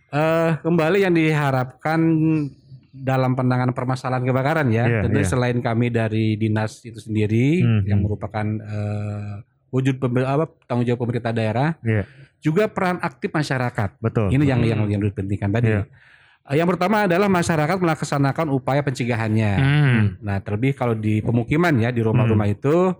Eh, kembali yang diharapkan dalam penanganan permasalahan kebakaran ya, Iya, tentu iya. selain kami dari dinas itu sendiri Hmm, yang hmm. merupakan eh, wujud pembe- apa, tanggung jawab pemerintah daerah, Iya. juga peran aktif masyarakat. Betul. Ini yang Hmm. yang yang dipentingkan tadi. Iya. Eh, Yang pertama adalah masyarakat melaksanakan upaya pencegahannya. Hmm. Nah, terlebih kalau di pemukiman ya di rumah-rumah itu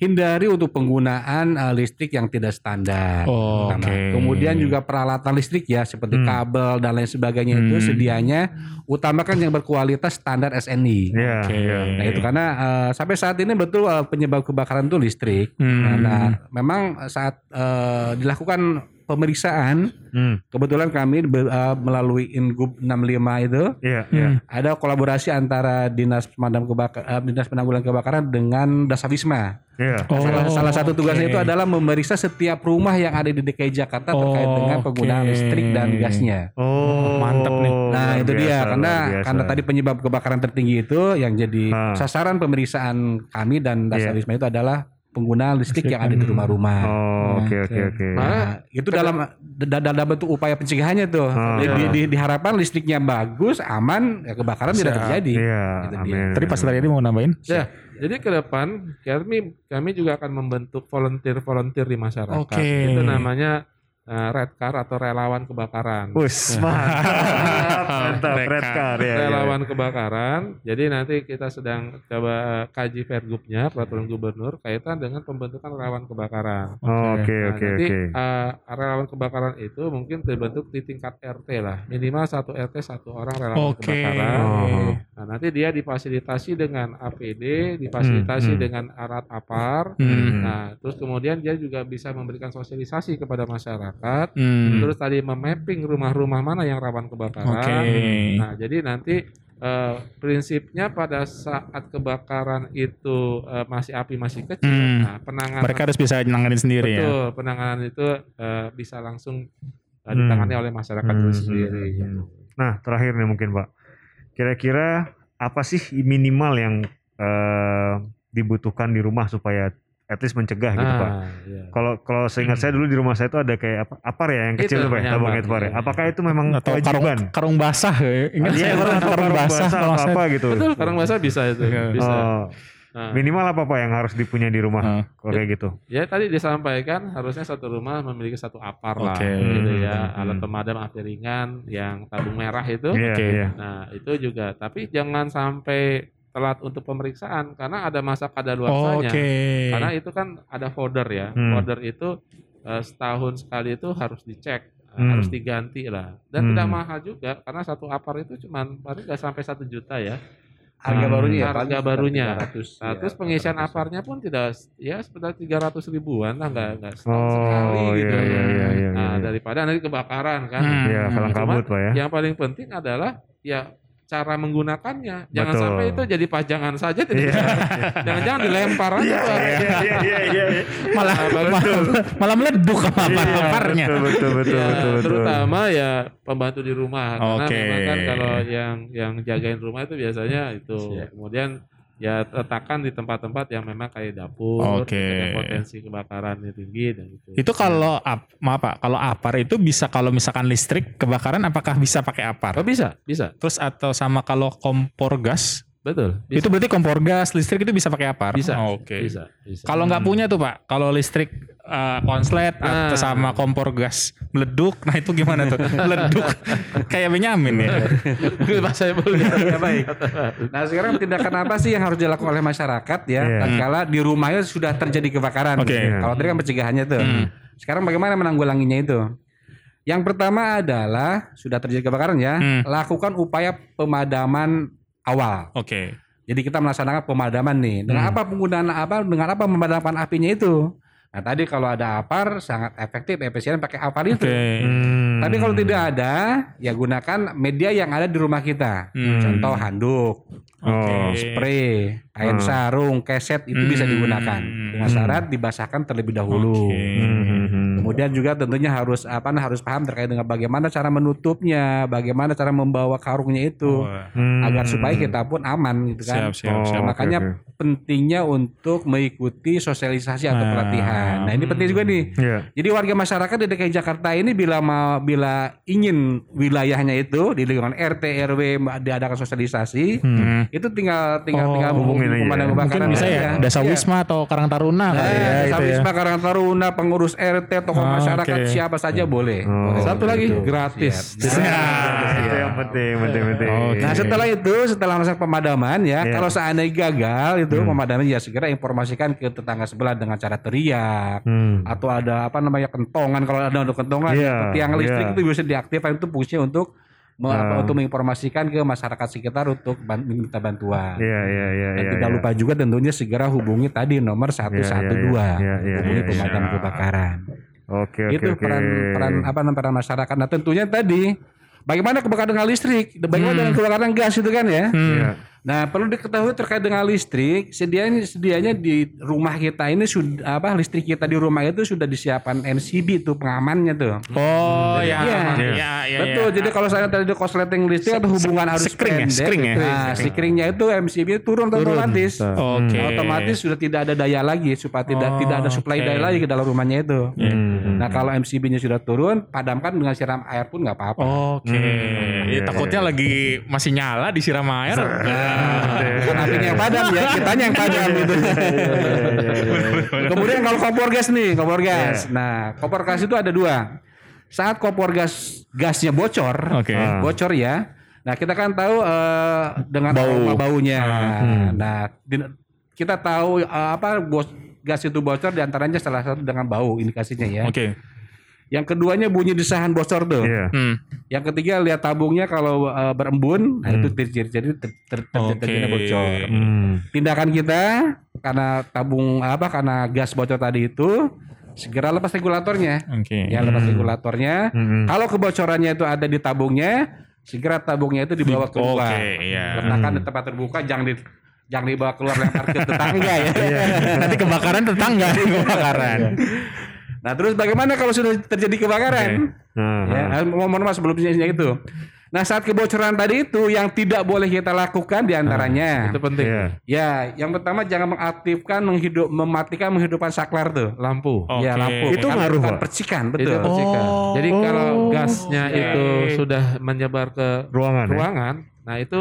hindari untuk penggunaan eh, listrik yang tidak standar. Oh, oke. Kemudian juga peralatan listrik ya seperti Hmm. kabel dan lain sebagainya itu Hmm. sedianya utamakan yang berkualitas standar SNI. Iya, Oke. iya. Nah itu karena eh, sampai saat ini betul eh, penyebab kebakaran itu listrik. Hmm. Nah, memang saat eh, dilakukan pemeriksaan, Hmm, kebetulan kami eh, melalui Ingub 65 itu Iya, Hmm. iya. ada kolaborasi antara dinas pemadam kebakaran, dinas penanggulangan kebakaran dengan Dasawisma. Iya. Oh, salah, salah satu tugasnya oke. itu adalah memeriksa setiap rumah yang ada di DKI Jakarta terkait Oh, dengan penggunaan oke. listrik dan gasnya. Oh, mantep nih. Nah itu dia karena biasa. karena tadi penyebab kebakaran tertinggi itu yang jadi Ah. sasaran pemeriksaan kami dan Iya. Dasawisma itu adalah penggunaan listrik yang ada di rumah-rumah. Oh, oke oke oke. Nah, itu dalam da- dalam bentuk upaya pencegahannya tuh. Ah. Di, di- di- diharapkan listriknya bagus, aman, ya kebakaran tidak Siap. terjadi. Iya, Itu dia. amin. Tadi Pak Sudaryadi mau nambahin? Ya, jadi ke depan kami kami juga akan membentuk volunteer-volunteer di masyarakat. Oke. Itu namanya eh, red car atau relawan kebakaran. Us, mantap, mantap, Red card ya. ya. relawan kebakaran. Jadi nanti kita sedang coba kaji Pergubnya peraturan gubernur kaitan dengan pembentukan relawan kebakaran. Oh, Oke Nah, oke nanti oke. eh, relawan kebakaran itu mungkin terbentuk di tingkat RT lah, minimal satu RT satu orang relawan Oke. kebakaran. Oh. Nah, nanti dia difasilitasi dengan APD, difasilitasi Hmm, hmm. dengan alat APAR. Hmm. Nah, terus kemudian dia juga bisa memberikan sosialisasi kepada masyarakat. Hmm. Terus tadi memapping rumah-rumah mana yang rawan kebakaran. Oke. Nah, jadi nanti eh, prinsipnya pada saat kebakaran itu eh, masih api masih kecil, Hmm. nah penanganan Mereka harus bisa nanganin sendiri ya. betul penanganan itu eh, bisa langsung Hmm. ditangani oleh masyarakat Hmm, itu sendiri. hmm, gitu. Nah, terakhir nih mungkin Pak. Kira-kira apa sih minimal yang eh, dibutuhkan di rumah supaya at least mencegah gitu Pak? Ah, iya. Kalau kalau seingat saya dulu di rumah saya itu ada kayak apa apar ya yang Itu kecil tuh Pak, namanya tabung apar, apar ya. iya. Apakah itu memang Atau karung, kewajiban? karung basah ya. Ingat Iya, saya pernah atau karung basah kalau atau saya. apa gitu. Betul, karang basah bisa itu, Iya. bisa. Oh, Nah, minimal apa Pak yang harus dipunya di rumah Ah. kalau kayak gitu? ya tadi disampaikan harusnya satu rumah memiliki satu apar lah, Oke. gitu ya, Hmm. alat pemadam api ringan yang tabung merah itu. Iya, Oke. iya. Nah, itu juga. Tapi jangan sampai telat untuk pemeriksaan karena ada masa kadaluarsanya. Oke. Karena itu kan ada folder ya. Hmm. Folder itu eh, setahun sekali itu harus dicek, eh, Hmm. harus diganti lah. Dan Hmm. tidak mahal juga karena satu apar itu cuman paling nggak sampai satu juta ya. Harga Hmm. barunya ya, Harga barunya. 300, Nah, ya, terus pengisian 300. aparnya pun tidak ya sekitar 300 ribuan lah nggak nggak setahun Oh, sekali iya gitu. iya iya iya. Nah, iya. daripada nanti kebakaran kan. Hmm. Iya, Cuman kabut Pak ya. Yang paling penting adalah ya cara menggunakannya. Jangan Betul. sampai itu jadi pajangan saja. tidak Iya. bisa. Jangan-jangan dilempar aja. Pak. Iya iya iya iya. malah malah, malah meleduk sama Iya, apar-aparnya. Betul betul betul Ya, betul betul. terutama ya pembantu di rumah karena Oke. memang kan kalau yang yang jagain rumah itu biasanya itu kemudian ya letakkan di tempat-tempat yang memang kayak dapur yang potensi kebakarannya tinggi dan gitu. Itu kalau ap, maaf Pak, kalau apar itu bisa kalau misalkan listrik kebakaran apakah bisa pakai apar? oh, bisa bisa Terus atau sama kalau kompor gas? Betul bisa Itu berarti kompor gas, listrik itu bisa pakai apar? bisa Oh, Oke. bisa bisa Kalau nggak punya tuh Pak, kalau listrik eh, konslet atau Nah. sama kompor gas meleduk, nah itu gimana tuh? meleduk kayak Benyamin ya. Boleh ya baik. Nah sekarang tindakan apa sih yang harus dilakukan oleh masyarakat ya? Iya. Tatkala di rumahnya sudah terjadi kebakaran. Oke. Kalau tadi kan pencegahannya tuh. Sekarang bagaimana menanggulanginya itu? Yang pertama adalah sudah terjadi kebakaran ya, Hmm. lakukan upaya pemadaman awal. Oke. Jadi kita melaksanakan pemadaman nih. Dengan apa penggunaan apa? Dengan apa memadamkan apinya itu? Nah tadi kalau ada apar sangat efektif, efisien pakai apar itu. Oke. Hmm. Tapi kalau tidak ada, ya gunakan media yang ada di rumah kita. Hmm. Contoh handuk, Oke. Oh, spray, kain Hmm. sarung, keset itu bisa Hmm. digunakan dengan syarat dibasahkan terlebih dahulu. Hmm, hmm, hmm. Kemudian juga tentunya harus apa harus paham terkait dengan bagaimana cara menutupnya, bagaimana cara membawa karungnya itu Wah. Hmm. agar supaya kita pun aman gitu kan. Siap, siap, Oh, siap. Makanya oke. pentingnya untuk mengikuti sosialisasi atau Nah. pelatihan. Nah, ini penting juga nih. Iya. Jadi warga masyarakat di DKI Jakarta ini bila mau bila ingin wilayahnya itu di lingkungan RT RW diadakan sosialisasi, Hmm. itu tinggal tinggal Oh, tinggal hubungi hubungin aja. Mungkin bisa ya. Dasa Iya. Wisma atau Karang Taruna kali ya Eh, itu ya. Wisma Karang Taruna, pengurus RT, tokoh tokoh Ah, masyarakat oke. siapa saja boleh. Oh, Boleh. Satu lagi Gitu. gratis. Siap. Nah, itu yang penting, penting, penting. Oke. Nah setelah itu setelah masa pemadaman ya Iya. kalau seandainya gagal itu Hmm. pemadaman ya segera informasikan ke tetangga sebelah dengan cara teriak Hmm. atau ada apa namanya kentongan kalau ada ada kentongan Iya, tiang listrik iya. itu bisa diaktifkan itu fungsinya untuk apa, Ah. untuk menginformasikan ke masyarakat sekitar untuk ban- minta bantuan. Iya, iya, iya, Dan iya. tidak iya. lupa juga tentunya segera hubungi tadi nomor 112 iya, iya, hubungi iya, pemadam iya. kebakaran. Oke, oke, itu oke. peran peran apa namanya peran masyarakat. Nah tentunya tadi bagaimana kebakaran dengan listrik, bagaimana dengan kebakaran gas itu kan ya. Iya. Nah, perlu diketahui terkait dengan listrik, sedianya sedianya di rumah kita ini sudah apa listrik kita di rumah itu sudah disiapkan NCB tuh pengamannya tuh. Oh Jadi ya, iya. ya, ya, Betul. ya. Jadi kalau saya tadi korsleting listrik atau hubungan arus Sekring ya, pendek, sekring ya? Nah, sekringnya itu MCB turun, otomatis. Oke. Otomatis sudah tidak ada daya lagi supaya tidak Oh, tidak ada supply oke. daya lagi ke dalam rumahnya itu. Hmm. Nah, kalau MCB-nya sudah turun, padamkan dengan siram air pun nggak apa-apa. Oke. Hmm, Ya, takutnya lagi masih nyala disiram air. Bukan apinya yang padam ya, kitanya yang padam gitu. Kemudian kalau kompor gas nih, kompor gas. Nah, kompor gas itu ada dua. Saat kompor gas gasnya bocor, Oke. Ah. bocor ya. Nah, kita kan tahu eh, dengan Bau. aroma baunya. Hmm. Nah, kita tahu eh, apa gas itu bocor di antaranya salah satu dengan bau indikasinya ya. Oke. Yang keduanya bunyi desahan bocor tuh. Iya. Hmm. Yang ketiga lihat tabungnya kalau eh, berembun, nah itu ciri-ciri ter, ter, ter, Oke. terjadinya bocor. Hmm. Tindakan kita karena tabung apa karena gas bocor tadi itu segera lepas regulatornya. Oke. Ya lepas regulatornya. Hmm. Kalau kebocorannya itu ada di tabungnya, segera tabungnya itu dibawa keluar. Oke, iya. Letakkan di tempat terbuka, jangan di jangan dibawa keluar lempar ke tetangga ya. Nanti kebakaran tetangga kebakaran. Nah terus bagaimana kalau sudah terjadi kebakaran? Nah, Ya, eh, mohon maaf sebelumnya itu. Nah saat kebocoran tadi itu yang tidak boleh kita lakukan di antaranya. Itu penting. Iya. Ya, yang pertama jangan mengaktifkan, menghidup, mematikan, menghidupkan saklar tuh. Lampu. Oke. Ya lampu. Itu Kan ngaruh, Pak? percikan, Itu betul. percikan. Oh. Jadi kalau gasnya Oke. itu sudah menyebar ke Ruangan. ya? ruangan, nah itu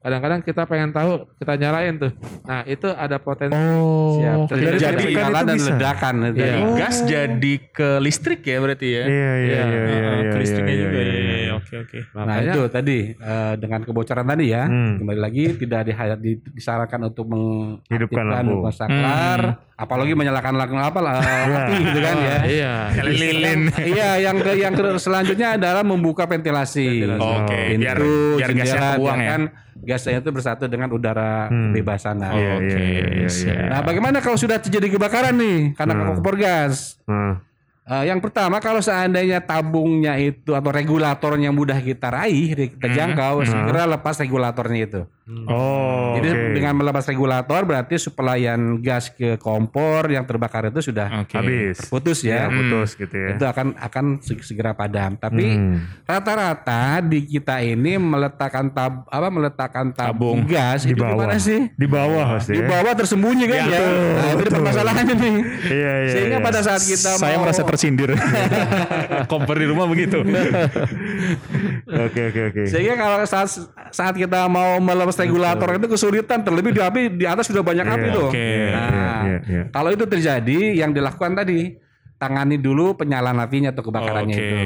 kadang-kadang kita pengen tahu, kita nyalain tuh. Nah itu ada potensi. Oh. Siap. Terjadi Dari jadi nyala itu dan bisa. ledakan. itu. Iya. Dari gas jadi ke listrik ya berarti ya. Iya, iya, Iya. iya, iya, Heeh, iya, ke listriknya iya, juga. iya, Iya, iya. iya, Oke, oke. Nah Makanya itu tadi eh, dengan kebocoran tadi ya Hmm. kembali lagi tidak di, di- disarankan untuk Hidupkan mengaktifkan lampu. saklar, apalagi menyalakan lampu apa lah api gitu kan ya. iya. Lilin. iya, yang ke yang ke, selanjutnya adalah membuka ventilasi. Oke, Pintu, biar biar gasnya kebuang ya. Biarkan gasnya itu bersatu dengan udara Hmm. bebas sana. Iya, Oke, iya, iya, iya, siap. iya. Nah, bagaimana kalau sudah terjadi kebakaran nih karena Nah. kompor gas? Nah, Eh, yang pertama kalau seandainya tabungnya itu atau regulatornya mudah kita raih, kita jangkau, segera lepas regulatornya itu. Oh, Jadi oke. dengan melepas regulator berarti suplaian gas ke kompor yang terbakar itu sudah Oke. habis. putus Ya, ya. putus gitu ya. Itu akan akan seg- segera padam. Tapi Hmm. rata-rata di kita ini meletakkan tab apa meletakkan tabung, Tabung. gas di itu bawah. gimana sih? Di bawah pasti. Di ya. bawah tersembunyi kan ya. Nah, itu permasalahannya nih. Iya, iya. Sehingga iya. pada saat kita Saya mau merasa tersindir. Kompor di rumah begitu. Oke, oke, oke. Sehingga kalau saat saat kita mau melepas regulator itu kesulitan terlebih di api di atas sudah banyak api Iya, tuh. Nah, Iya, iya, kalau itu terjadi yang dilakukan tadi tangani dulu penyalaan apinya atau kebakarannya Oke. itu.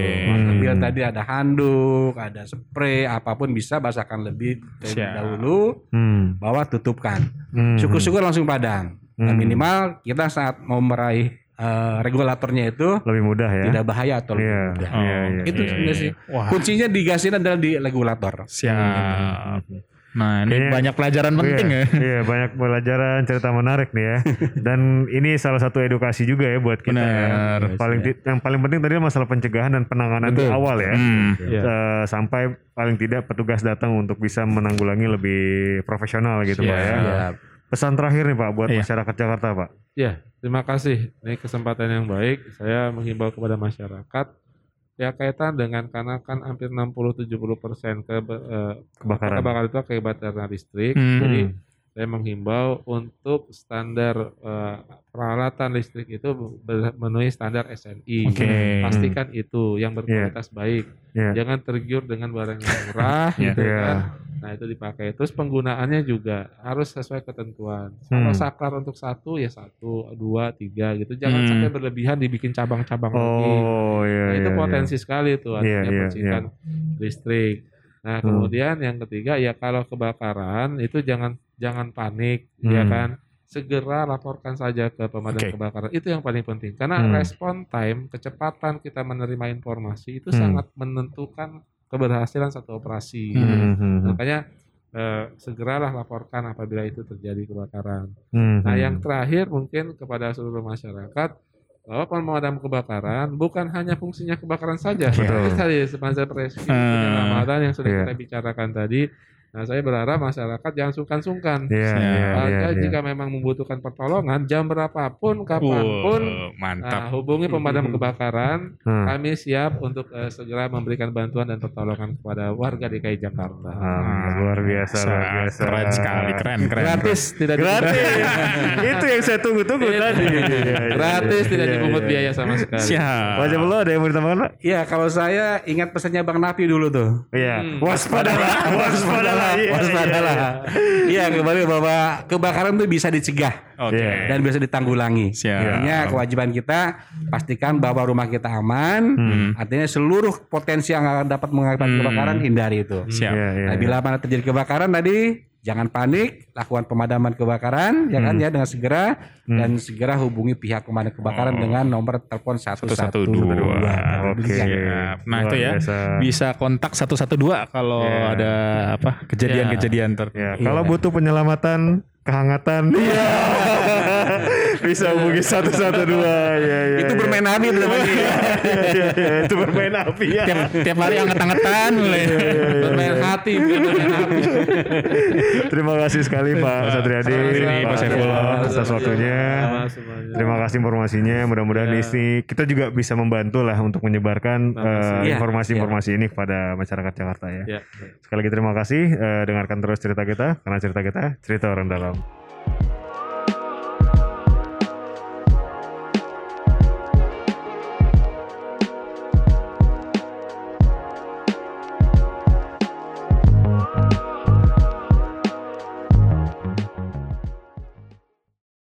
Hmm. Tadi ada handuk, ada spray, apa pun bisa basahkan lebih terlebih Siap. dahulu, Hmm. bawa tutupkan. Hmm. Syukur-syukur langsung padam. Nah, Hmm. minimal kita saat mau meraih eh, regulatornya itu Lebih mudah ya. tidak bahaya atau lebih Iya, mudah. iya, iya. Itu Iya, sebenarnya iya. sih. Wah. Kuncinya di gas ini adalah di regulator. Siap. Nah, ini Kayaknya- banyak pelajaran penting iya, ya. Iya, banyak pelajaran cerita menarik nih ya. Dan ini salah satu edukasi juga ya buat kita. Benar. Ya. Paling ti- yang paling penting tadi masalah pencegahan dan penanganan di Betul. awal ya. Hmm. Iya. Eh, sampai paling tidak petugas datang untuk bisa menanggulangi lebih profesional gitu Pak ya. Siap. Pesan terakhir nih Pak buat Iya. masyarakat Jakarta Pak. Ya, terima kasih. Ini kesempatan yang baik. Saya menghimbau kepada masyarakat ya kaitan dengan karena kan hampir 60-70 persen ke, eh, Kebakaran. kebakaran itu akibat karena listrik. Hmm. Jadi saya menghimbau untuk standar eh, peralatan listrik itu memenuhi standar SNI. Oke. Pastikan itu yang berkualitas baik. Iya. Jangan tergiur dengan barang yang murah Iya. gitu Iya. kan. Nah itu dipakai. Terus penggunaannya juga harus sesuai ketentuan. Kalau Hmm. saklar untuk satu ya satu, dua, tiga gitu. Jangan Hmm. sampai berlebihan dibikin cabang-cabang lagi. Oh iya Nah, iya. itu iya. potensi sekali tuh Iya, artinya iya, percikan listrik. Nah Hmm. kemudian yang ketiga ya kalau kebakaran itu jangan jangan panik ya Hmm. kan. Segera laporkan saja ke pemadam Oke. kebakaran. Itu yang paling penting karena Hmm. respon time, kecepatan kita menerima informasi itu Hmm. sangat menentukan keberhasilan satu operasi. Hmm. Hmm, hmm, Makanya eh, segeralah laporkan apabila itu terjadi kebakaran. hmm, Nah, hmm. yang terakhir mungkin kepada seluruh masyarakat bahwa pemadam kebakaran bukan hanya fungsinya kebakaran saja. Betul. Tapi tadi sepanjang Hmm. Ramadan yang sudah Iya. kita bicarakan tadi. Nah, saya berharap masyarakat jangan sungkan-sungkan. Iya, Uh, iya, iya. Jika memang membutuhkan pertolongan, jam berapapun, kapan pun, Wow, mantap. nah, hubungi pemadam kebakaran. Hmm. Kami siap untuk eh, segera memberikan bantuan dan pertolongan kepada warga DKI Jakarta. Ah, luar biasa, luar biasa. Keren sekali, keren, keren. Gratis, tidak Gratis. itu yang saya tunggu-tunggu Iya. tadi. Iya, iya, Gratis, tidak dipungut biaya sama sekali. Siap. Wajah lo ada yang mau ditambahkan Pak? Iya, kalau saya ingat pesannya Bang Napi dulu tuh. Iya. Hmm. Waspadalah, waspadalah. Iya, Waspadalah. Iya, kembali bahwa kebakaran itu bisa dicegah Oke. Iya. dan bisa ditanggulangi. Artinya kewajiban kita pastikan bahwa rumah kita aman. Hmm. Artinya seluruh potensi yang akan dapat mengakibatkan Hmm. kebakaran hindari itu. Siap. Iya, iya. Nah, bila mana terjadi kebakaran tadi jangan panik, lakukan pemadaman kebakaran ya kan Hmm. ya dengan segera Hmm. dan segera hubungi pihak pemadam kebakaran Oh. dengan nomor telepon 112. 112. Oke. Siap. Nah, Luar itu ya. biasa. Bisa kontak 112 kalau Iya. ada apa kejadian-kejadian ter. Ya, kalau butuh penyelamatan kehangatan iya. bisa hubungi 112 ya, ya, Itu ya. bermain api berarti. Iya, iya, iya, itu bermain api ya. Tiap, tiap hari anget-angetan mulai. Bermain hati, bukan bermain hati. Terima kasih sekali Pak Satriadi, Pak Saiful atas waktunya. Terima kasih informasinya. Mudah-mudahan Ya. di sini kita juga bisa membantu lah untuk menyebarkan eh, Iya, informasi-informasi ini kepada masyarakat Jakarta ya. Ya. Sekali lagi terima kasih. Eh, dengarkan terus cerita kita karena cerita kita cerita orang dalam.